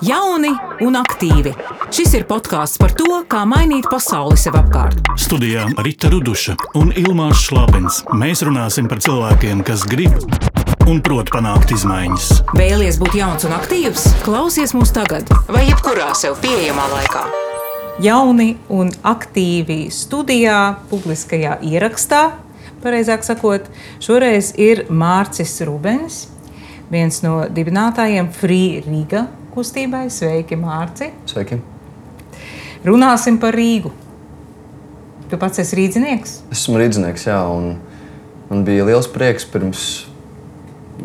Jauni un aktīvi. Šis ir podkāsts par to, kā mainīt pasauli sev apkārt. Studijā Rīta Ruduša un Ilmāns Šlapins. Mēs runāsim par cilvēkiem, kas grib un prot panākt izmaiņas. Vēlies būt jauns un aktīvs? Klausies mūs tagad, vai jebkurā sev pieejamā laikā. Jauni un aktīvi studijā, publiskajā ierakstā, pareizāk sakot, šoreiz ir Mārcis Rubens, viens no dibinātājiem Free Riga kustībai. Sveiki, Mārci! Sveiki! Runāsim par Rīgu. Tu pats esi rīznieks? Esmu rīznieks, jā. Un man bija liels prieks pirms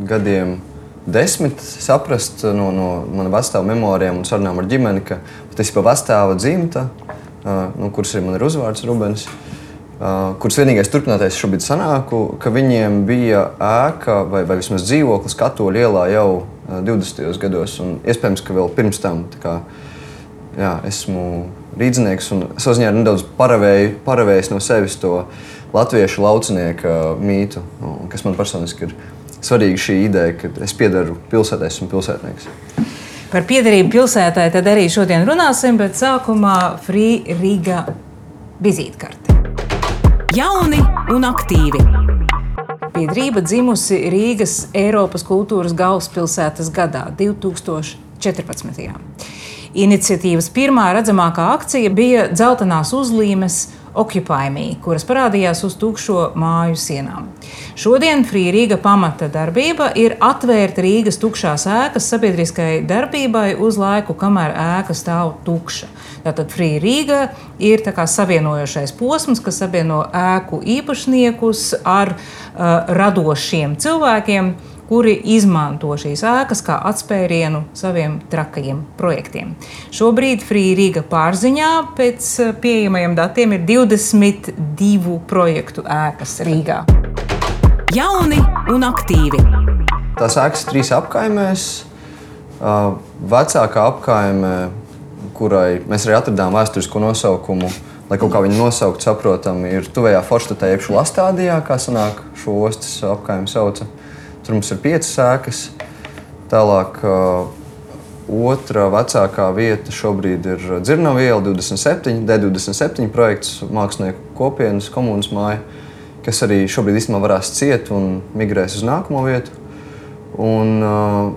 gadiem desmit saprast no, no mana vecāta memoriem un sarunām ar ģimeni, ka tas ir pa vecāta dzimta, no kuras arī man ir uzvārds Rubens. Uh, kuras vienīgais turpinātais šobrīd sanāku, ka viņiem bija ēka vai, vai vismaz dzīvoklis Katoļu ielā jau uh, 20. gados. Un iespējams, ka vēl pirms tam kā, jā, esmu rīznieks un saziņā nedaudz paravēju, paravējis no sevis to latviešu laucinieku mītu, un, kas man personiski ir svarīga šī ideja, ka es piedaru pilsētā, esmu pilsētnieks. Par piedarību pilsētai tad arī šodien runāsim, bet sākumā Free Riga vizītkarte. Jauni un aktīvi. Biedrība dzimusi Rīgas Eiropas kultūras galvaspilsētas gadā 2014. Iniciatīvas pirmā redzamākā akcija bija dzeltenās uzlīmes Occupy Me, kuras parādījās uz tukšo māju sienām. Šodien Free Riga pamata darbība ir atvērt Rīgas tukšās ēkas sabiedriskai darbībai uz laiku, kamēr ēka stāv tukša. Tātad Free Riga ir savienojošais posms, kas savieno ēku īpašniekus ar uh, radošiem cilvēkiem kuri izmanto šīs ēkas kā atspērienu saviem trakajiem projektiem. Šobrīd Free Riga pārziņā pēc eh, pieejamajiem datiem ir 22 projektu ēkas Rīgā. Jauni un aktīvi. Tās ēkas trīs apkaimēs. Vecākā apkaimē, kurai mēs arī atradām vēsturisko nosaukumu, lai kaut kā viņu nosaukt, saprotami, ir tuvējā Forštatē, jeb Lastādijā, kā sanāk šo ostas apkaimē sauca. Tur mums ir piecas sēkas. Tālāk, uh, otrā vecākā vieta šobrīd ir Dzirnava iela 27, D27 projekts, mākslinieku kopienas, komunas māja, kas arī šobrīd īstenībā varēs ciet un migrēs uz nākamo vietu. Un uh,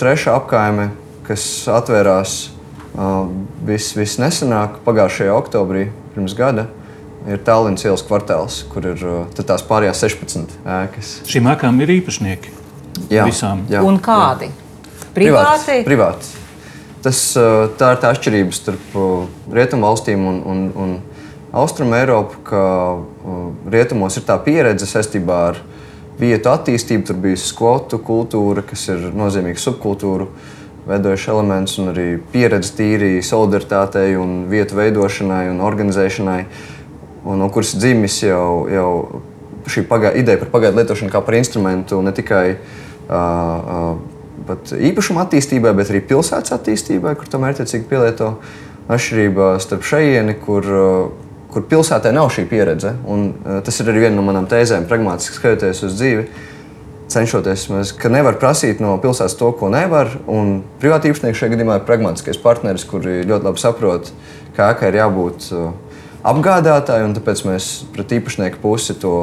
trešā apkaime, kas atvērās uh, vis, visnesenāk, pagājušajā oktobrī, pirms gada, ir Tallinas ielas kvartāls, kur ir uh, tās pārējās 16 ēkas. Šīm ēkām ir īpašnieki. Jā, visām. Jā, Un kādi? Jā. Privāti? Privāti. Tas, uh, tā ir tā atšķirība starp uh, rietumu valstīm un, un, un austrumu Eiropu, ka rietumos ir tā pieredze saistībā ar vietu attīstību. Tur bija skvotu kultūra, kas ir nozīmīga subkultūra veidojuši elements un arī pieredze tīri solidaritātei un vietu veidošanai un organizēšanai. Uh, un no kuras dzimis jau, jau šī pagā, ideja par pagaidu lietošanu kā par instrumentu ne tikai uh, uh, īpašuma attīstībai, bet arī pilsētas attīstībai, kur to mērķiecīgi pielieto. Atšķirība starp šejieni, kur, uh, kur pilsētā nav šī pieredze, un uh, tas ir arī viena no manām tēzēm, pragmatiski skatoties uz dzīvi. Cenšoties, mēs, ka nevar prasīt no pilsētas to, ko nevar. Un privāti īpašnieki šajā gadījumā ir pragmatiskais partneris, kurš ļoti labi saprot, kā ēkai ir jābūt uh, apgādātāji, un tāpēc mēs pret īpašnieku pusi to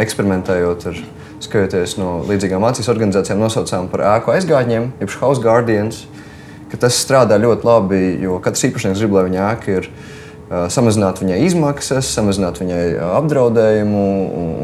eksperimentējot ar skatoties no līdzīgām mācības organizācijām, nosaucām par ēku aizgājņiem, jeb house guardians. Tas strādā ļoti labi, jo katrs īpašnieks grib, lai viņa ēka ir ēka samazināt viņai izmaksas, samazināt viņai apdraudējumu,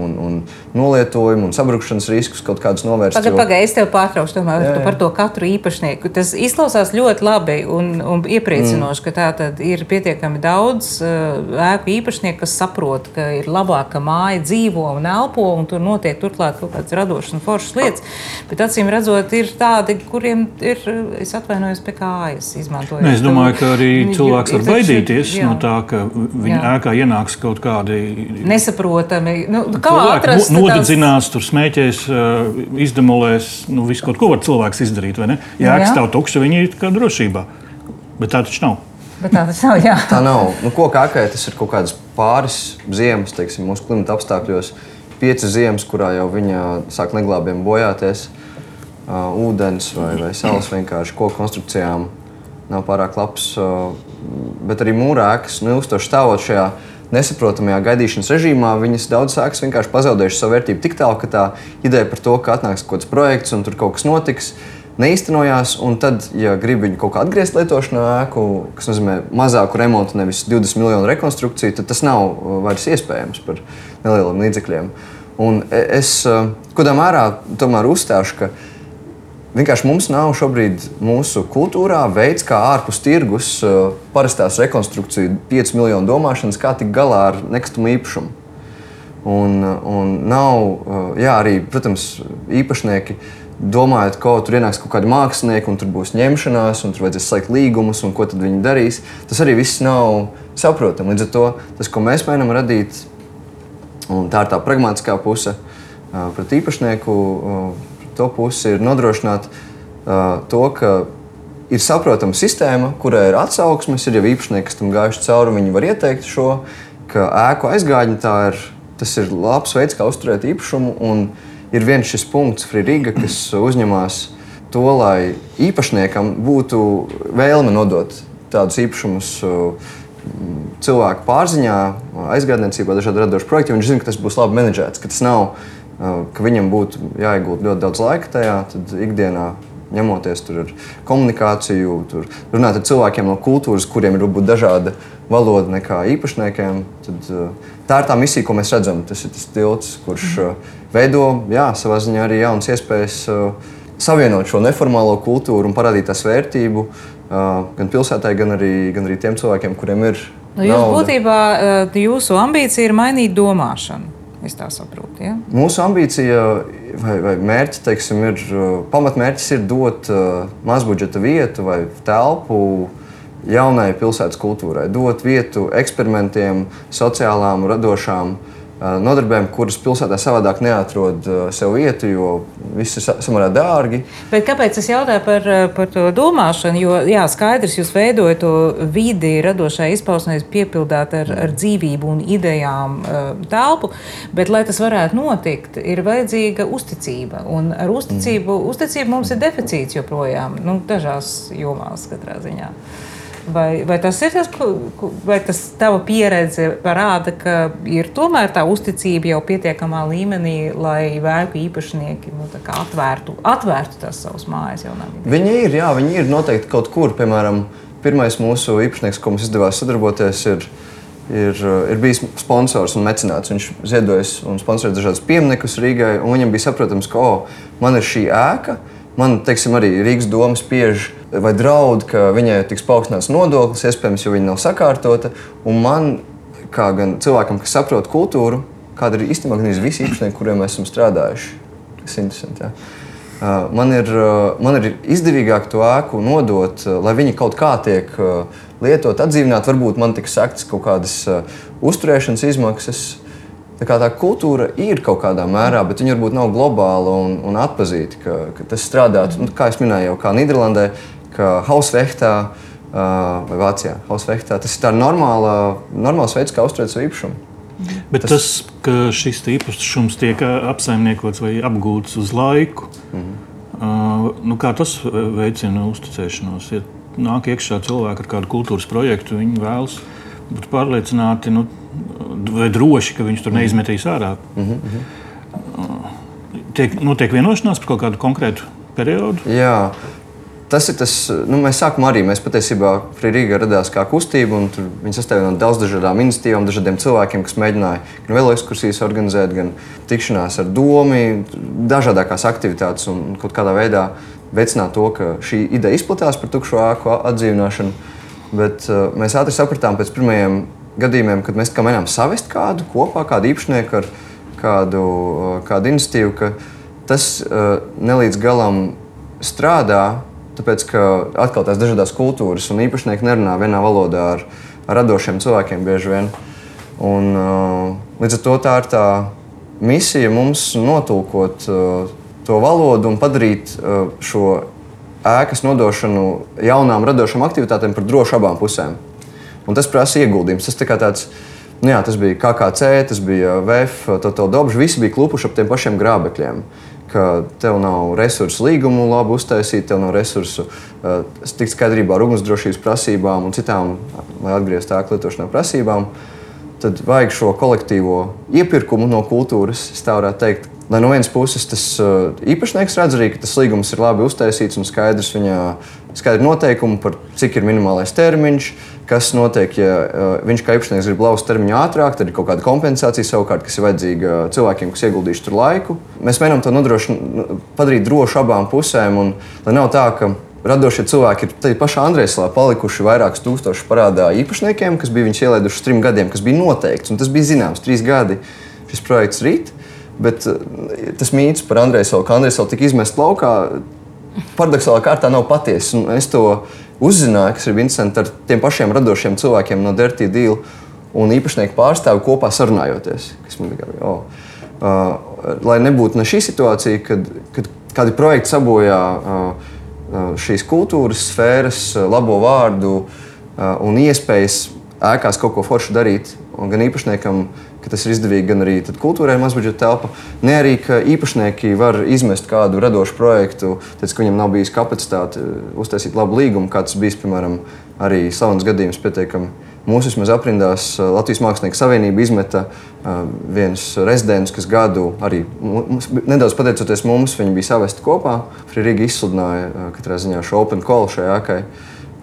un, un nolietojumu un sabrukšanas riskus, kaut kādus novērst. Pagaidām, jo... pagaid, es tev pārtraukšu tomēr, jā, jā. par to katru īpašnieku. Tas izklausās ļoti labi un, un iepriecinoši, mm. ka tā ir pietiekami daudz ēku īpašnieku, kas saprot, ka ir labāk, ka māja dzīvo un elpo, un tur notiek turklāt kaut kādas radošas un foršas lietas. Bet acīm redzot, ir tādi, kuriem ir, es atvainojos pie kājas, izmantojot. Nē, es domāju, ka arī cilvēks var baidīties no tā tā, ka viņa Jā. ēkā ienāks kaut kādi nesaprotami. Nu, kā atrast? Nodedzinās, tur smēķēs, izdemolēs, nu, visu kaut ko var cilvēks izdarīt. Ja ēka stāv tukša, viņi ir kā drošībā. Bet tā taču nav. Bet tā tas nav. Jā. Tā nav. Nu, koka ēkai tas ir kaut kādas pāris ziemas, teiksim, mūsu klimata apstākļos. Piecas ziemas, kurā jau viņa sāk neglābjami bojāties. uh, ūdens vai, vai saules vienkārši koku konstrukcijām nav pārāk labs. Uh, bet arī mūrēkas, nu, ilgstoši stāvot šajā nesaprotamajā gaidīšanas režīmā, viņas daudz sākas vienkārši pazaudējušas savu vērtību tik tālu, ka tā ideja par to, ka atnāks kaut kāds projekts un tur kaut kas notiks, neīstenojās. Un tad, ja grib viņu kaut kā atgriezt lietošanā, ēku, kas nozīmē mazāku remontu, nevis 20 miljonu rekonstrukciju, tad tas nav vairs iespējams par nelieliem līdzekļiem. Un e, es kādā mērā tomēr uzstāšu, ka Vienkārši mums nav šobrīd mūsu kultūrā veids, kā ārpus tirgus uh, parastās rekonstrukciju 5 miljonu domāšanas, kā tikt galā ar nekustamo īpašumu. Un, un nav, uh, jā, arī, protams, īpašnieki domājot, ka tur ienāks kaut kādi mākslinieki, un tur būs ņemšanās, un tur vajadzēs slēgt līgumus, un ko tad viņi darīs. Tas arī viss nav saprotami. Līdz ar to tas, ko mēs mēģinām radīt, un tā ir tā pragmatiskā puse uh, pret īpašnieku to pusi ir nodrošināt uh, to, ka ir saprotama sistēma, kurai ir atsauksmes, ir jau īpašnieki, kas tam gājuši cauri, viņi var ieteikt šo, ka ēku aizgādņi tā ir, tas ir labs veids, kā uzturēt īpašumu. Un ir viens šis punkts, Frīga, kas uzņemās to, lai īpašniekam būtu vēlme nodot tādus īpašumus cilvēku pārziņā, aizgādniecībā, dažādu radošu projektu. Viņš zina, ka tas būs labi menedžēts, ka tas nav ka viņam būtu jāiegūt ļoti daudz laika tajā, tad ikdienā ņemoties ar komunikāciju, tur, runāt ar cilvēkiem no kultūras, kuriem ir varbūt dažāda valoda nekā īpašniekiem. Tad, tā ir tā misija, ko mēs redzam. Tas ir tas tilts, kurš veido jā, savā ziņā arī jaunas iespējas savienot šo neformālo kultūru un parādīt tās vērtību gan pilsētai, gan arī, gan arī tiem cilvēkiem, kuriem ir. Nu, jūs būtībā jūsu ambīcija ir mainīt domāšanu. Es tā saprotu. Ja? Mūsu ambīcija vai, vai mērķis, teiksim, ir pamatmērķis ir dot uh, mazbudžeta vietu vai telpu jaunai pilsētas kultūrai, dot vietu eksperimentiem, sociālām, radošām uh, nodarbēm, kuras pilsētā savādāk neatrod sev vietu, jo viss ir samērā dārgi. Bet kāpēc es jautāju par, par to domāšanu? Jo, jā, skaidrs, jūs veidojat to vidi radošai izpausmē, piepildāt ar, ar dzīvību un idejām telpu, bet, lai tas varētu notikt, ir vajadzīga uzticība. Un ar uzticību, mm. uzticību mums ir deficīts joprojām, nu, dažās jomās katrā ziņā. Vai, vai tas ir tas, vai tas tava pieredze parāda, ka ir tomēr tā uzticība jau pietiekamā līmenī, lai vēku īpašnieki nu, atvērtu, atvērtu tās savas mājas idejām? Viņi ir, jā, viņi ir noteikti kaut kur. Piemēram, pirmais mūsu īpašnieks, ko mums izdevās sadarboties, ir, ir, ir bijis sponsors un mecenāts. Viņš ziedojis un sponsorēja dažādas pieminekļus Rīgai, viņam bija saprotams, ka oh, man ir šī ēka Man teiksim, arī Rīgas doma spiež vai draud, ka viņai tiks paaugstināts nodoklis, iespējams, jo viņa nav sakārtota. Un man, kā gan cilvēkam, kas saprot kultūru, kāda ir īstenībā gan visi īpašnieki, kuriem esam strādājuši, kas ir interesanti. Ja? Man ir, man ir izdevīgāk to ēku nodot, lai viņi kaut kā tiek lietot, atdzīvināt. Varbūt man tiks sektas kaut kādas uzturēšanas izmaksas Tā, tā kultūra ir kaut kādā mērā, bet viņa varbūt nav globāla un, un atpazīta. Ka, ka tas strādātu, nu, kā jau minēju, kā Nīderlandē, kā Hausvechtā uh, vai Vācijā. Hausvechtā. Tas ir tā normāla, normāls veids, kā uzturēt savu īpašumu. Bet tas, tas ka šis īpašums tiek apsaimniekots vai apgūts uz laiku, mm -hmm. uh, nu, kā tas veicina uzticēšanos? Ja nāk iekšā cilvēki ar kādu kultūras projektu, viņi vēlas būt pārliecināti. Nu, vai droši, ka viņš tur neizmetīs ārā. Mm -hmm. Tiek, notiek vienošanās par kaut kādu konkrētu periodu. Jā. Tas ir tas, nu, mēs sākām arī. Mēs patiesībā Frīdīga radās kā kustība, un viņi sastāvīja no daudz dažādām iniciatīvām, dažādiem cilvēkiem, kas mēģināja gan vēl ekskursijas organizēt, gan tikšanās ar domu, dažādākās aktivitātes un kaut kādā veidā veicināt to, ka šī ideja izplatās par tukšo ēku atdzīvināšanu. Bet uh, mēs ātri sapratām pēc pirmajiem gadījumiem, kad mēs mēģinām savest kādu kopā, kādu īpašnieku ar kādu, uh, kādu iniciatīvu, ka tas uh, nelīdz galam strādā. Tāpēc, ka atkal tās dažādas kultūras un īpašnieki nerunā vienā valodā ar, radošiem cilvēkiem bieži vien. Un, uh, līdz ar to tā ir tā misija mums notulkot to valodu un padarīt šo ēkas nodošanu jaunām radošām aktivitātēm par drošu abām pusēm. Un tas prasa ieguldījums. Tas, tā tāds, nu jā, tas bija KKC, tas bija VF, Total Dobs. Visi bija klupuši ap tiem pašiem grābekļiem. Ka tev nav resursu līgumu labi uztaisīt, tev nav resursu uh, tikt skaidrībā ar ugunsdrošības prasībām un citām, lai atgrieztu tā lietošanā prasībām. Tad vajag šo kolektīvo iepirkumu no kultūras, tā varētu teikt. Lai no vienas puses tas uh, īpašnieks redz arī, ka tas līgums ir labi uztaisīts un skaidrs viņa skaidri noteikumi par cik ir minimālais termiņš, kas notiek, ja uh, viņš kā īpašnieks grib lauzt termiņu ātrāk, tad ir kaut kāda kompensācija savukārt, kas ir vajadzīga cilvēkiem, kas ieguldījuši tur laiku. Mēs mēģinām to nodrošināt, padarīt drošu abām pusēm, un lai nav tā, ka radošie cilvēki ir tajā pašā Andrēslā palikuši vairākus tūkstošus parādā īpašniekiem, kas bija viņus ielaiduši trim gadiem, kas bija noteikts, tas bija zināms, trīs gadi šis projekts rīt. Bet uh, tas mīts par Andrēsu, ka Andrēs vēl tika izmests laukā, paradoxālā kārtā nav patiesa. Es to uzzināju, kas ir interesanti ar tiem pašiem radošiem cilvēkiem no Dirty Deal un īpašnieku pārstāvu kopā sarunājoties. Bija, oh. uh, lai nebūtu ne šī situācija, kad, kad kādi projekti sabojā uh, šīs kultūras sfēras, labo vārdu uh, un iespējas ēkās kaut ko foršu darīt, un gan īpašniekam ka tas ir izdevīgi gan arī kultūrai, mazbudžeta telpa, ne arī ka īpašnieki var izmest kādu radošu projektu, tad, ka viņam nav bijis kapacitāte uh, uztaisīt labu līgumu, kā tas bijis, piemēram, arī Slavens gadījums pietiekami. Mūsu vismaz aprindās uh, Latvijas Mākslinieku savienība izmeta uh, viens rezidents, kas gadu arī mums, nedaudz pateicoties mums, viņi bija savesti kopā. Frīrīgi izsludināja uh, katrā ziņā šo open call šai ēkai.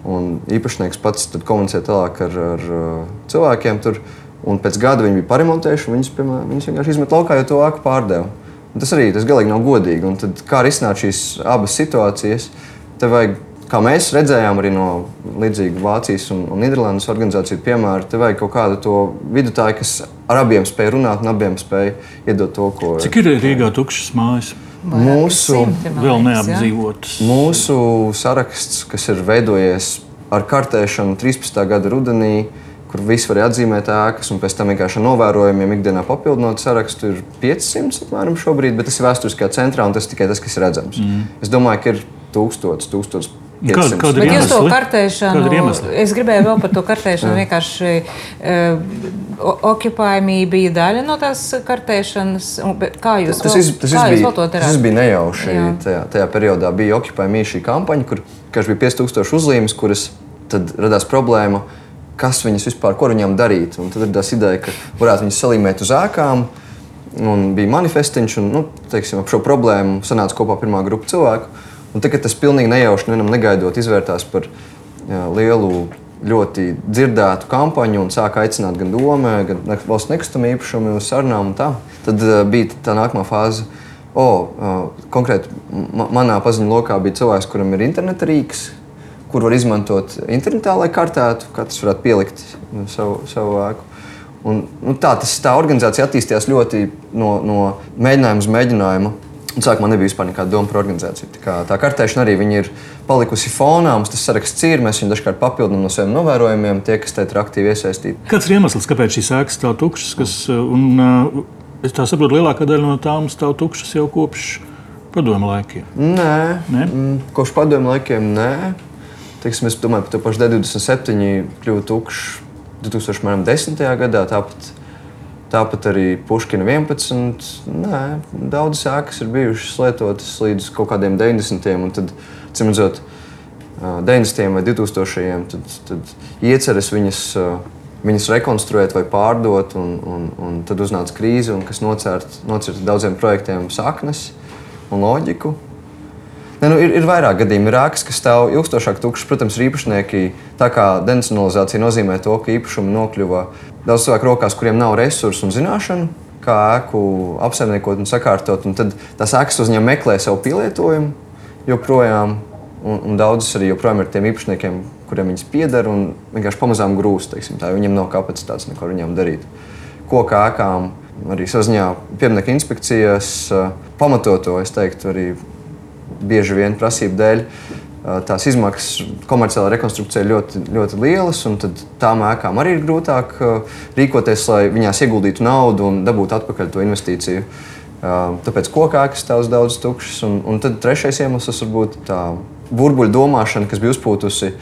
Un īpašnieks pats komunicēja tālāk ar, ar uh, cilvēkiem. Tur, Un pēc gada viņi bija paremontējuši, viņus, piemēram, viņus vienkārši izmet laukā, jo to āku pārdeva. Un tas arī tas galīgi nav godīgi. Un tad, kā risināt šīs abas situācijas? Tev vajag, kā mēs redzējām arī no līdzīga Vācijas un, un Nīderlandes organizāciju piemēra, te vajag kaut kādu to vidutāju, kas ar abiem spēj runāt un abiem spēj iedot to, ko. Cik ir Rīgā tukšas mājas? Mūsu vēl neapdzīvotas. Mūsu saraksts, kas ir veidojies ar kartēšanu 13. gada rudenī, kur visi var atzīmēt ēkas, un pēc tam vienkārši novērojumiem ikdienā papildinot sarakstu ir 500 apmēram šobrīd, bet tas ir vēsturiskajā centrā, un tas tikai tas, kas ir redzams. Mm. Es domāju, ka ir 1000, 1000. Kāda, kāda ir iemesli? To kartēšanu, es gribēju vēl par to kartēšanu. vienkārši uh, okupējumība bija daļa no tās kartēšanas. Kā jūs, tas, vēl, tas, kā jūs bija, to darāt? Tas bija nejauši. Tajā, tajā periodā bija okupējumība šī kampaņa, kur bija 5000 uzlīmes, kuras tad radās problēma. Uh, kas viņas vispār, ko viņām darīt. Un tad tā ideja, ka varētu viņas salīmēt uz ēkām. Un bija manifestiņš, un nu, teiksim, ap šo problēmu sanāca kopā pirmā grupa cilvēku. Un tagad tas pilnīgi nejauši, nevienam negaidot, izvērtās par jā, lielu, ļoti dzirdētu kampaņu un sāka aicināt gan domē, gan valsts nekustamā īpašumu uz sarunām. Tad uh, bija tā nākamā fāze. O, uh, konkrēti manā paziņu lokā bija cilvēks, kuram ir interneta rīks, kur var izmantot internetā, lai kartētu, katrs varētu pielikt savu, savu ēku. Un, nu, tā, tas, tā organizācija attīstījās ļoti no, no mēģinājuma uz mēģinājumu. Sākumā nebija vispār nekāda doma par organizāciju. Tā, kā, tā kartēšana arī ir palikusi fonā, mums tas saraksts ir, mēs viņu dažkārt papildinām no saviem novērojumiem, tie, kas tajā ir aktīvi iesaistīti. Kāds ir iemesls, kāpēc šīs ēkas stāv tukšas? Kas, un, uh, es saprotu, lielākā daļa no tām stāv tukšas jau kopš padomu laikiem. Nē, nē? Mm, kopš padomu laikiem nē. Teiksim, es domāju, ka to pašu D27 kļuva tukšs 2010. gadā. Tāpat, tāpat arī Puškina 11. Nē, daudzas ēkas ir bijušas lietotas līdz kaut kādiem 90. un tad, cimdzot, 90. vai 2000. tad, tad ieceres viņas, viņas rekonstruēt vai pārdot, un, un, un tad uznāca krīze, kas nocirta daudziem projektiem saknes un loģiku. Ne, nu, ir, ir vairāk gadījumu. Ir ēkas, kas stāv ilgstošāk tukšas. Protams, ir īpašnieki. Tā kā denacionalizācija nozīmē to, ka īpašumi nokļuva daudz cilvēku rokās, kuriem nav resursu un zināšanu, kā ēku apsaimniekot un sakārtot. Un tad tās ēkas uzņem meklē savu pielietojumu joprojām. Un, un daudzas arī joprojām ir tiem īpašniekiem, kuriem viņas pieder un vienkārši pamazām grūst. Viņiem nav kapacitātes neko ar viņiem darīt. Koku ēkām arī saziņā pieminiektu inspekcijas pamatoto, es teiktu, arī bieži vien prasību dēļ tās izmaksas komerciālā rekonstrukcijā ļoti, ļoti lielas, un tām ēkām arī ir grūtāk rīkoties, lai viņās ieguldītu naudu un dabūtu atpakaļ to investīciju. Tāpēc kokākas stāv daudz tukšas, un, un tad trešais iemesls var būt tā burbuļu domāšana, kas bija uzpūtusi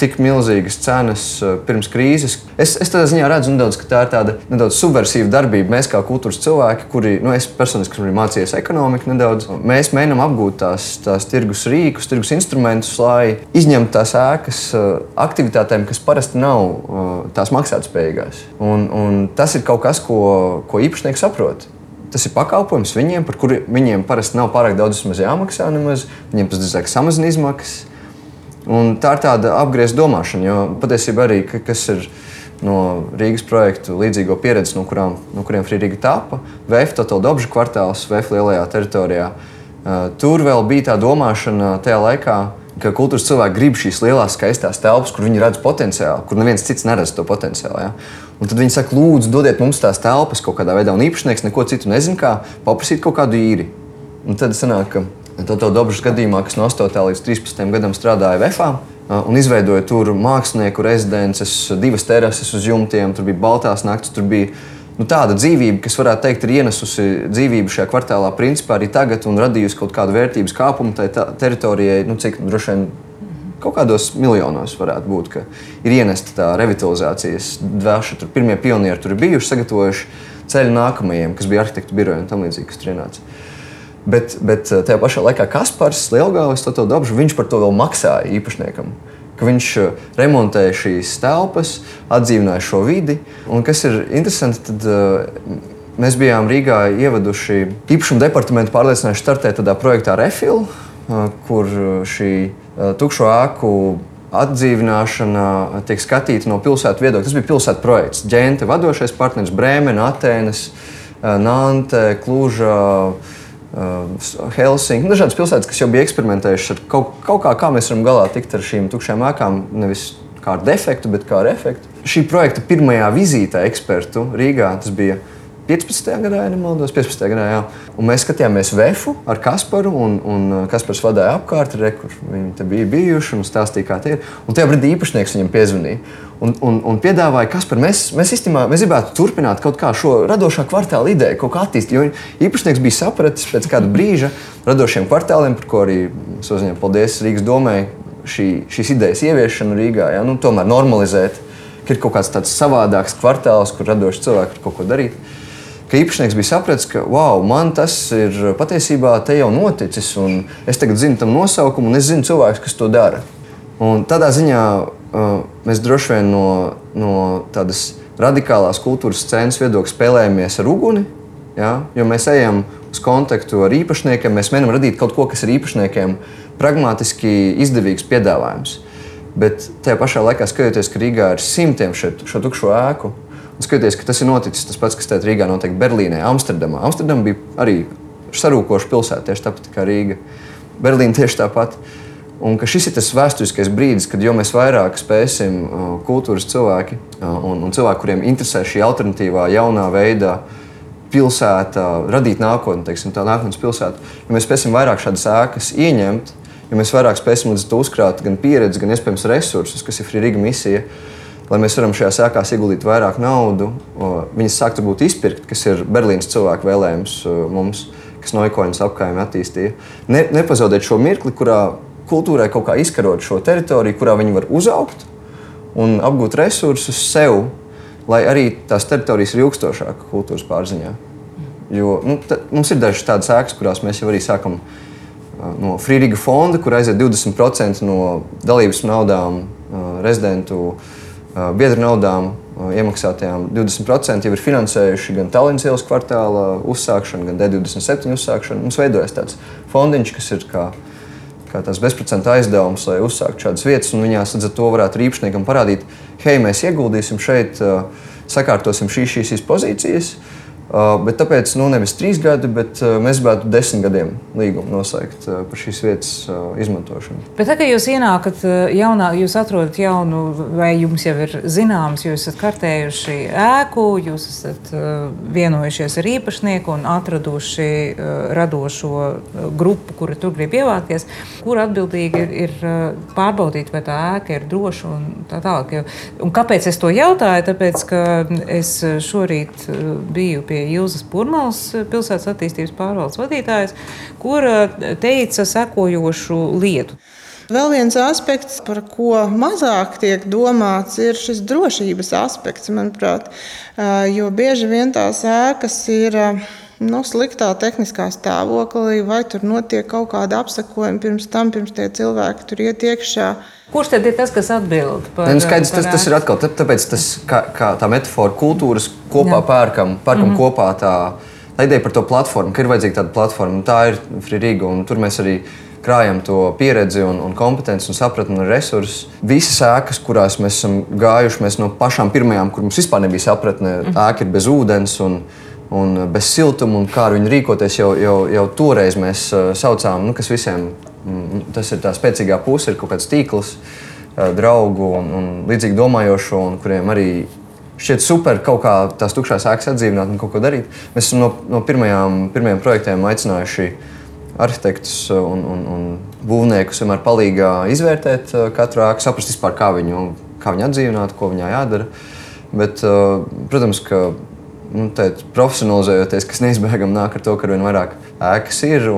tik milzīgas cenas uh, pirms krīzes. Es, es tādā ziņā redzu, nedaudz, ka tā ir tāda nedaudz subversiva darbība. Mēs, kā kultūras cilvēki, kuri, nu, es personiski esmu mācījies ekonomiku, nedaudz, mēs mēģinām apgūt tās, tās tirgus rīkus, tirgus instrumentus, lai izņemtu tās ēkas uh, aktivitātēm, kas parasti nav uh, tās maksātspējīgās. Un, un tas ir kaut kas, ko, ko īpašnieks saprot. Tas ir pakalpojums viņiem, par kuriem viņiem parasti nav pārāk daudz jāmaksā. Nemaz. Viņiem tas drīzāk samazina izmaksas. Un tā ir tāda apgriezta domāšana, jo patiesībā arī kas ir no Rīgas projektu līdzīgo pieredzi, no, kurām, no kuriem Frīdīga tapa, VF Total Dobžu kvartāls, VF lielajā teritorijā. Tur vēl bija tā domāšana tajā laikā, ka kultūras cilvēki grib šīs lielās, skaistās telpas, kur viņi redz potenciālu, kur neviens cits neredz to potenciālu. Ja? Un tad viņi saka, lūdzu, dodiet mums tās telpas kaut kādā veidā, un īpašnieks neko citu nezina, kā paprasīt kaut kādu īri. Un tad sanāk, ka Toto Dobras gadījumā, kas no 8. līdz 13. gadam strādāja VFā, un izveidoja tur mākslinieku rezidences, divas terases uz jumtiem, tur bija baltās naktis, tur bija nu, tāda dzīvība, kas varētu teikt, ir ienesusi dzīvību šajā kvartālā, principā arī tagad, un radījusi kaut kādu vērtības kāpumu tai teritorijai, nu, cik droši vien kaut kādos miljonos varētu būt, ka ir ienesta tā revitalizācijas dvēša. Tur pirmie pionieri tur ir bijuši, sagatavojuši ceļu nākamajiem, kas bija arhitektu biroja un tam līdzīgi, kas tur ienāca. Bet, bet eh, tajā pašā laikā Kaspars Lielgāvis to, to dabžu, viņš par to vēl maksāja īpašniekam. Viņš eh, remontēja šīs telpas, atdzīvināja šo vidi. Un kas ir interesanti, tad uh, mēs bijām Rīgā ievaduši īpašumu departamentu pārliecinājuši startēt tādā projektā Refil, uh, kur šī uh, tukšo ēku atdzīvināšana tiek skatīta no pilsētas viedokļa. Tas bija pilsētas projekts. Ģente, vadošais partneris, Brēmena, Atēnas, Nante, Kluža. Helsinki, nu, dažādas pilsētas, kas jau bija eksperimentējušas ar kaut, kaut kā, kā mēs varam galā tikt ar šīm tukšām ēkām, nevis kā ar defektu, bet kā ar efektu. Šī projekta pirmajā vizītē ekspertu Rīgā tas bija 15. gadā, ja nemaldos, 15. gadā. Jā. Un mēs skatījāmies Vēfu ar Kasparu, un, un uh, Kaspars vadīja apkārt, re, kur viņi bija bijuši un stāstīja, kā tie ir. Un tajā brīdī īpašnieks viņam piezvanīja. Un, un, un piedāvāja, kas par mēs, mēs īstenībā mēs gribētu turpināt kaut kā šo radošā kvartāla ideju, kaut kā attīstīt. Jo īpašnieks bija sapratis pēc kāda brīža radošiem kvartāliem, par ko arī uzņēma paldies Rīgas domē, šī, šīs idejas ieviešanu Rīgā. Ja? Nu, tomēr normalizēt, ka ir kaut kāds tāds savādāks kvartāls, kur radoši cilvēki var kaut ko darīt ka īpašnieks bija sapratis, ka wow, man tas ir patiesībā te jau noticis, un es tagad zinu tam nosaukumu, un es zinu cilvēkus, kas to dara. Un tādā ziņā uh, mēs droši vien no, no tādas radikālās kultūras scēnas viedokļa spēlējamies ar uguni, ja? jo mēs ejam uz kontaktu ar īpašniekiem, mēs mēģinām radīt kaut ko, kas ir īpašniekiem pragmatiski izdevīgs piedāvājums. Bet tajā pašā laikā skatoties, ka Rīgā ir simtiem šo tukšo ēku, Skaties, ka tas ir noticis tas pats, kas te Rīgā notiek Berlīnē, Amsterdamā. Amsterdama bija arī sarūkoša pilsēta, tieši tāpat kā Rīga. Berlīna tieši tāpat. Un šis ir tas vēsturiskais brīdis, kad jau mēs vairāk spēsim uh, kultūras cilvēki uh, un, un cilvēki, kuriem interesē šī alternatīvā, jaunā veidā pilsēta, radīt nākotni, teiksim, tā nākotnes pilsēta. Ja mēs spēsim vairāk šādas ēkas ieņemt, ja mēs vairāk spēsim līdz to uzkrāt gan pieredzi, gan iespējams resursus, kas ir Frīga misija, lai mēs varam šajās ēkās ieguldīt vairāk naudu, viņas sāktu būt izpirkt, kas ir Berlīnas cilvēku vēlējums mums, kas Noikoņas apkaimē attīstīja. Ne, nepazaudēt šo mirkli, kurā kultūrai kaut kā izkarot šo teritoriju, kurā viņi var uzaugt un apgūt resursus sev, lai arī tās teritorijas ir ilgstošākas kultūras pārziņā. Jo nu, mums ir dažas tādas ēkas, kurās mēs jau arī sākam no Frīdīga fonda, kur aiziet 20% no dalības naudām rezidentu biedru naudām iemaksātajām 20% jau ir finansējuši gan Tallinas ielas kvartāla uzsākšanu, gan D27 uzsākšanu. Mums veidojas tāds fondiņš, kas ir kā, kā tāds bezprocenta aizdevums, lai uzsāktu šādas vietas. Viņās līdz ar to varētu īpašniekam parādīt, hei, mēs ieguldīsim šeit, sakārtosim šīs, šīs, šīs pozīcijas Uh, bet tāpēc nu, nevis trīs gadi, bet uh, mēs gribētu desmit gadiem līgumu noslēgt uh, par šīs vietas izmantošanu. Bet tā, jūs ienākat jaunā, jūs atrodat jaunu, vai jums jau ir zināms, jūs esat kartējuši ēku, jūs esat vienojušies ar īpašnieku un atraduši radošo grupu, kura tur grib ievākties, kur atbildīgi ir, ir pārbaudīt, vai tā ēka ir droša un tā tālāk. Un kāpēc es to jautāju? Tāpēc, ka es šorīt biju pie bija Ilzas Pūrmals, pilsētas attīstības pārvaldes vadītājs, kur teica sekojošu lietu. Vēl viens aspekts, par ko mazāk tiek domāts, ir šis drošības aspekts, manuprāt. Jo bieži vien tās ēkas ir nu, sliktā tehniskā stāvoklī, vai tur notiek kaut kāda apsakojuma pirms tam, pirms tie cilvēki tur iet iekšā. Kurš tad ir tas, kas atbild par to? Nu, skaidrs, tas, tas ir atkal tāpēc, tas, kā, kā tā metāfora kultūras kopā Jā. pērkam, pērkam mm -hmm. kopā tā, tā ideja par to platformu, ka ir vajadzīga tāda platforma. Tā ir Frīga, un tur mēs arī krājam to pieredzi, un, un kompetenci un sapratni un resursus. Visas ēkas, kurās mēs esam gājuši, mēs no pašām pirmajām, kur mums vispār nebija sapratne, mm. ēka ir bez ūdens. Un, Un bez siltuma, un kā ar viņu rīkoties, jau, jau, jau toreiz mēs uh, saucām, nu, kas visiem tas ir tā spēcīgā puse, ir kaut kāds tīkls, draugu un, un līdzīgi domājošo, un kuriem arī šķiet super kaut kā tās tukšās ēkas atdzīvināt un kaut ko darīt. Mēs esam no, no pirmajām, pirmajiem projektiem aicinājuši arhitektus un, un, un būvniekus vienmēr palīdzīgā izvērtēt katru ēku, saprast vispār, kā viņu, kā viņu atdzīvināt, ko viņai jādara. Bet, protams, ka nu, tēt, profesionalizējoties, kas neizbēgami nāk ar to, ka ar vien vairāk ēkas ir.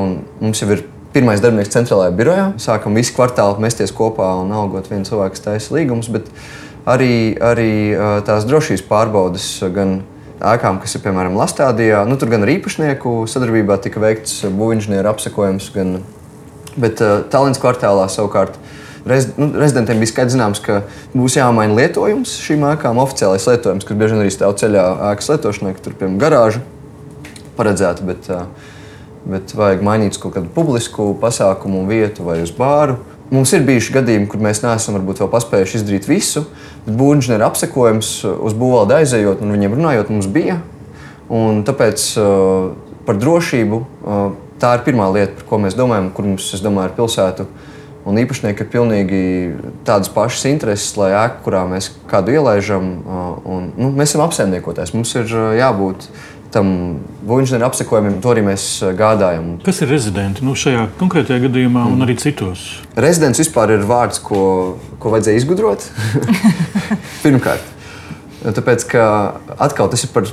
Mums jau ir pirmais darbinieks centrālajā birojā. Sākam visu kvartālu mesties kopā un algot vienu cilvēku, kas taisa līgumus. Bet arī, arī tās drošības pārbaudes gan ēkām, kas ir piemēram Lastādijā. Nu, tur gan ar īpašnieku sadarbībā tika veikts būvniecības apsekojums, gan bet uh, Tallinas kvartālā savukārt. Rez, nu, rezidentiem bija skaidrs, zināms, ka būs jāmaina lietojums šīm ēkām, oficiālais lietojums, kas bieži vien arī stāv ceļā ēkas lietošanai, ka tur piemēram garāža paredzēta, bet, uh, bet vajag mainīt kaut kādu publisku pasākumu vietu vai uz bāru. Mums ir bijuši gadījumi, kur mēs neesam varbūt vēl paspējuši izdarīt visu, bet būvniecības apsekojums uz būvvaldi aizejot un viņiem runājot, mums bija. Un tāpēc uh, par drošību uh, tā ir pirmā lieta, par ko mēs domājam, kur mums, es domāju, ir pilsētu. Un īpašnieki ir pilnīgi tādas pašas intereses, lai ēka, kurā mēs kādu ielaižam, un, nu, mēs esam apsaimniekotājs. Mums ir jābūt tam būvniecības apsekojumam, to arī mēs eh, gādājam. Kas ir rezidenti nu, šajā konkrētajā gadījumā mm. un arī citos? Rezidents vispār ir vārds, ko, ko vajadzēja izgudrot. Pirmkārt, tāpēc, ka atkal tas ir par,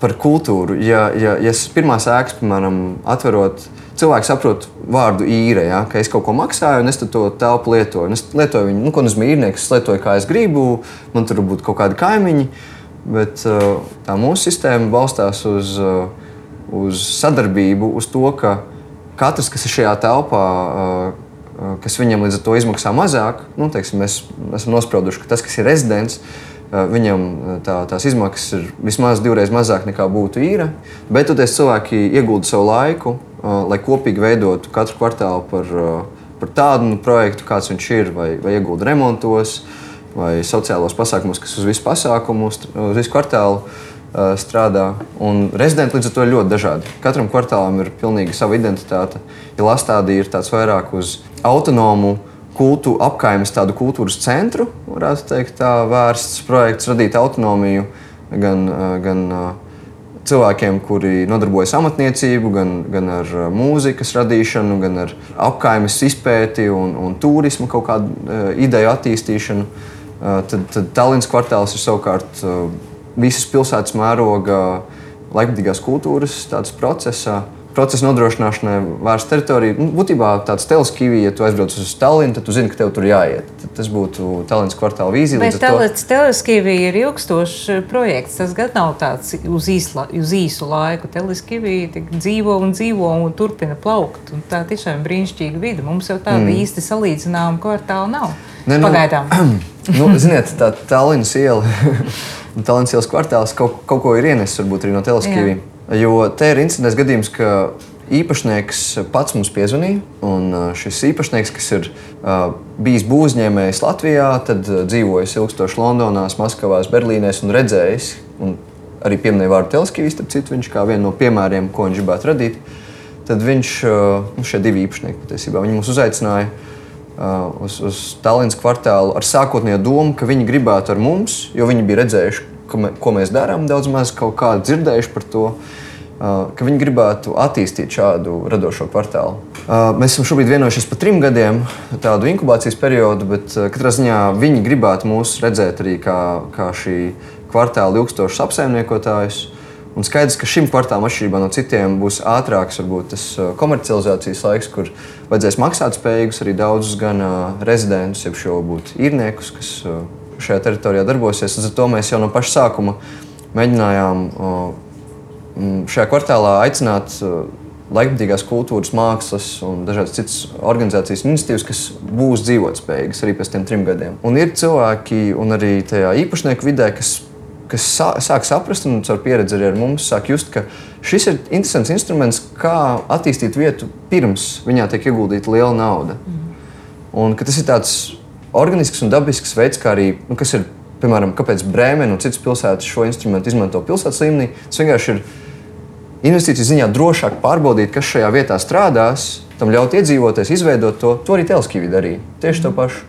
par kultūru. Ja, ja, ja pirmās ēkas, piemēram, atverot, cilvēks saprot vārdu īre, ja, ka es kaut ko maksāju, un es to telpu lietoju. Es lietoju viņu, nu, ko nozīmē īrnieks, es lietoju kā es gribu, man tur būtu kaut kādi kaimiņi. Bet uh, tā mūsu sistēma balstās uz, uh, uz sadarbību, uz to, ka katrs, kas ir šajā telpā, uh, kas viņam līdz ar to izmaksā mazāk, nu, teiksim, mēs esam nosprauduši, ka tas, kas ir rezidents, viņam tā, tās izmaksas ir vismaz divreiz mazāk nekā būtu īra. Bet toties cilvēki iegulda savu laiku, lai kopīgi veidotu katru kvartālu par, par tādu nu, projektu, kāds viņš ir, vai, vai iegulda remontos vai sociālos pasākumus, kas uz visu pasākumu, uz visu kvartālu strādā. Un rezidenti līdz ar to ir ļoti dažādi. Katram kvartālam ir pilnīgi sava identitāte. Ja Lastādī ir tāds vairāk uz autonomu kultu, apkaimes tādu kultūras centru, varētu teikt, tā vērsts projekts radīt autonomiju gan, gan cilvēkiem, kuri nodarbojas amatniecību, gan, gan ar mūzikas radīšanu, gan ar apkaimes izpēti un, un turismu kaut kādu ideju attīstīšanu. Eh, tad, tad Tallinas kvartāls ir savukārt eh, visas pilsētas mēroga laikmatīgās kultūras procesā. Procesa nodrošināšanai vērsta teritorija. Nu, būtībā tāds teleskīvs, ja tu aizbrauc uz Tallinu, tad tu zini, ka tev tur jāiet. Tad tas būtu Tallinas kvartāla vīzija. Bet to... teleskīvs ir ilgstošs eh, projekts. Tas gan nav tāds uz, īsla, uz īsu laiku. Teleskīvs dzīvo un dzīvo un turpina plaukt. Un tā tiešām ir brīnišķīga vide. Mums jau tāda mm. īsti salīdzināma kvartāla nav. Ne, nu, Pagaidām. nu, ziniet, tā Tallinas iela Tallinas ielas kvartāls kaut, kaut ko ir ienesis varbūt arī no teleskīviem. Jo te ir incidents gadījums, ka īpašnieks pats mums piezvanīja. Un šis īpašnieks, kas ir uh, bijis būvniecējs Latvijā, tad uh, dzīvojis ilgstoši Londonā, Maskavā, Berlīnē un redzējis, un arī pieminēja vārdu teleskīvis, tad citu viņš kā vienu no piemēriem, ko viņš gribētu radīt. Tad viņš, uh, nu, šie divi īpašnieki patiesībā, viņi mūs uzaicināja Uh, uz, uz Tallinas kvartālu ar sākotnējo domu, ka viņi gribētu ar mums, jo viņi bija redzējuši, mē, ko mēs darām, daudz maz kaut kā dzirdējuši par to. Uh, ka viņi gribētu attīstīt šādu radošo kvartālu. Uh, mēs esam šobrīd vienojušies par trim gadiem, tādu inkubācijas periodu, bet katrā ziņā viņi gribētu mūs redzēt arī kā, kā šī kvartāla ilgstošs apsaimniekotājs. Un skaidrs, ka šim kvartālam, atšķirībā no citiem, būs ātrāks varbūt, tas komercializācijas laiks, kur vajadzēs maksāt spējīgus arī daudzus gan rezidentus, jeb šo būtu īrniekus, kas šajā teritorijā darbosies. Līdz ar to mēs jau no paša sākuma mēģinājām šajā kvartālā aicināt laikmatīgās kultūras, mākslas un dažādas citas organizācijas iniciatīvas, kas būs dzīvotspējīgas arī pēc tiem trim gadiem. Un ir cilvēki, un arī tajā īpašnieku vidē, kas, kas sāk saprast, un caur pieredzi arī ar mums sāk just, ka šis ir interesants instruments, kā attīstīt vietu pirms viņā tiek ieguldīta liela nauda. Mm. Un tas ir tāds organisks un dabisks veids, kā arī, nu, kas ir, piemēram, kāpēc Brēmena un citas pilsētas šo instrumentu izmanto pilsētas līmenī. Tas vienkārši ir investīciju ziņā drošāk pārbaudīt, kas šajā vietā strādās, tam ļaut iedzīvoties, izveidot to. To arī Telskīvi darīja. Tieši to pašu.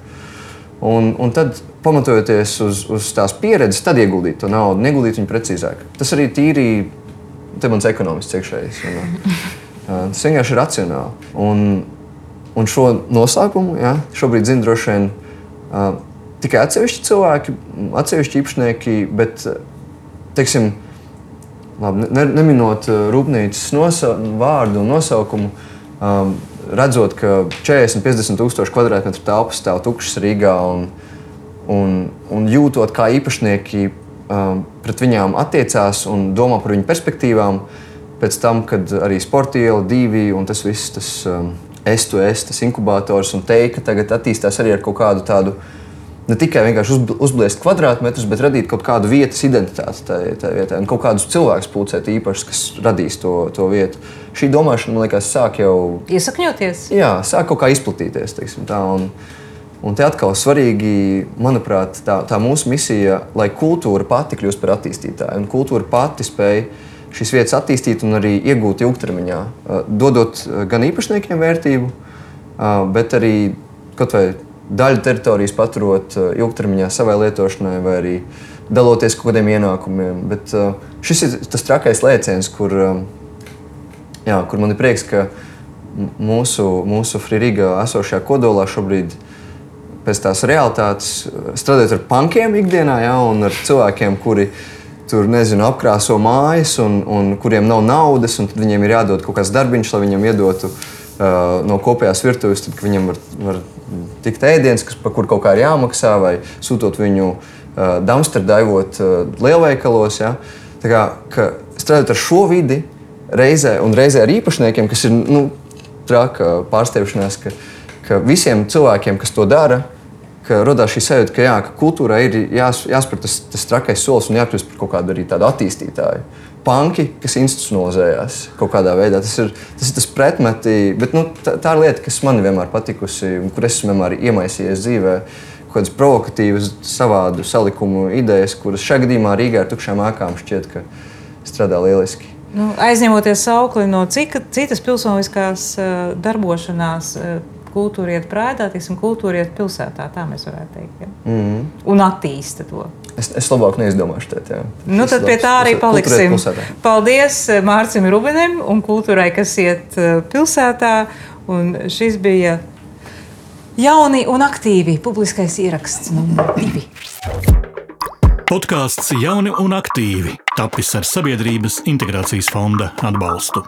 Un, un tad, pamatojoties uz, uz tās pieredzes, tad ieguldīt to naudu, ieguldīt viņu precīzāk. Tas arī tīri, te mans ekonomists iekšējais. Tas vienkārši ir racionāli. Un, un šo noslēpumu ja, šobrīd zina droši vien uh, tikai atsevišķi cilvēki, atsevišķi īpašnieki, bet, teiksim, labi, ne, neminot uh, rūpnīcas nosa, vārdu un nosaukumu, um, redzot, ka 40, 50 tūkstoši kvadrātmetru telpas stāv tukšas Rīgā un, un, un jūtot, kā īpašnieki um, pret viņām attiecās un domā par viņu perspektīvām, pēc tam, kad arī sporta iela, divi un tas viss, tas um, es, tu esi, tas inkubators un teika tagad attīstās arī ar kaut kādu tādu ne tikai vienkārši uzblēst kvadrātmetrus, bet radīt kaut kādu vietas identitāti tajā, tajā vietā un kaut kādus cilvēkus pulcēt īpašus, kas radīs to, to vietu. Šī domāšana, man liekas, sāk jau iesakņoties. Jā, sāk kaut kā izplatīties. Tā, un, un te atkal svarīgi, manuprāt, tā, tā mūsu misija, lai kultūra pati kļūst par attīstītāju un kultūra pati spēj šīs vietas attīstīt un arī iegūt ilgtermiņā, dodot gan īpašniekiem vērtību, bet arī kaut vai daļu teritorijas paturot eh, ilgtermiņā savai lietošanai, vai arī daloties kaut kādiem ienākumiem. Bet eh, šis ir tas trakais lēciens, kur, eh, jā, kur man ir prieks, ka mūsu, mūsu Frīgā esošajā kodolā šobrīd pēc tās realitātes strādājot ar punkiem ikdienā, jā, un ar cilvēkiem, kuri tur nezinu, apkrāso mājas, un, un kuriem nav naudas, un viņiem ir jādod kaut kāds darbiņš, lai viņiem iedotu uh, no kopējās virtuves, tad viņam var, var tikt ēdiens, kas, par kur kaut kā ir jāmaksā, vai sūtot viņu uh, dumpsterdaivot uh, lielveikalos. Ja? Tā kā strādājot ar šo vidi, reizē, un reizē ar īpašniekiem, kas ir nu, traka pārsteigšanās, ka, ka visiem cilvēkiem, kas to dara, ka radās šī sajūta, ka, jā, ka kultūrai ir jās, jāspēr tas, tas trakais solis un jākļūst par kaut kādu arī tādu attīstītāju panki, kas institucionalizējās kaut kādā veidā. Tas ir tas, ir tas pretmeti, bet nu, tā, tā ir lieta, kas man vienmēr patikusi un kur esmu vienmēr iemaisījies dzīvē. Kaut kādas provokatīvas, savādu salikumu idejas, kuras šajā gadījumā Rīgā ar tukšām ēkām šķiet, ka strādā lieliski. Nu, aizņemoties saukli no cika, citas pilsoniskās uh, darbošanās, uh, kultūra iet prātā, tiksim, kultūra iet pilsētā. Tā mēs varētu teikt. Ja? Mm -hmm. Un attīsta to. Es, es labāk neizdomāšu to. Nu, tad pie tā arī paliksim. Paldies eh, Mārcim Rubenim un kultūrai, kas iet eh, pilsētā. Un šis bija jauni un aktīvi publiskais ieraksts numur divi. Podkāsts Jauni un aktīvi tapis ar Sabiedrības integrācijas fonda atbalstu.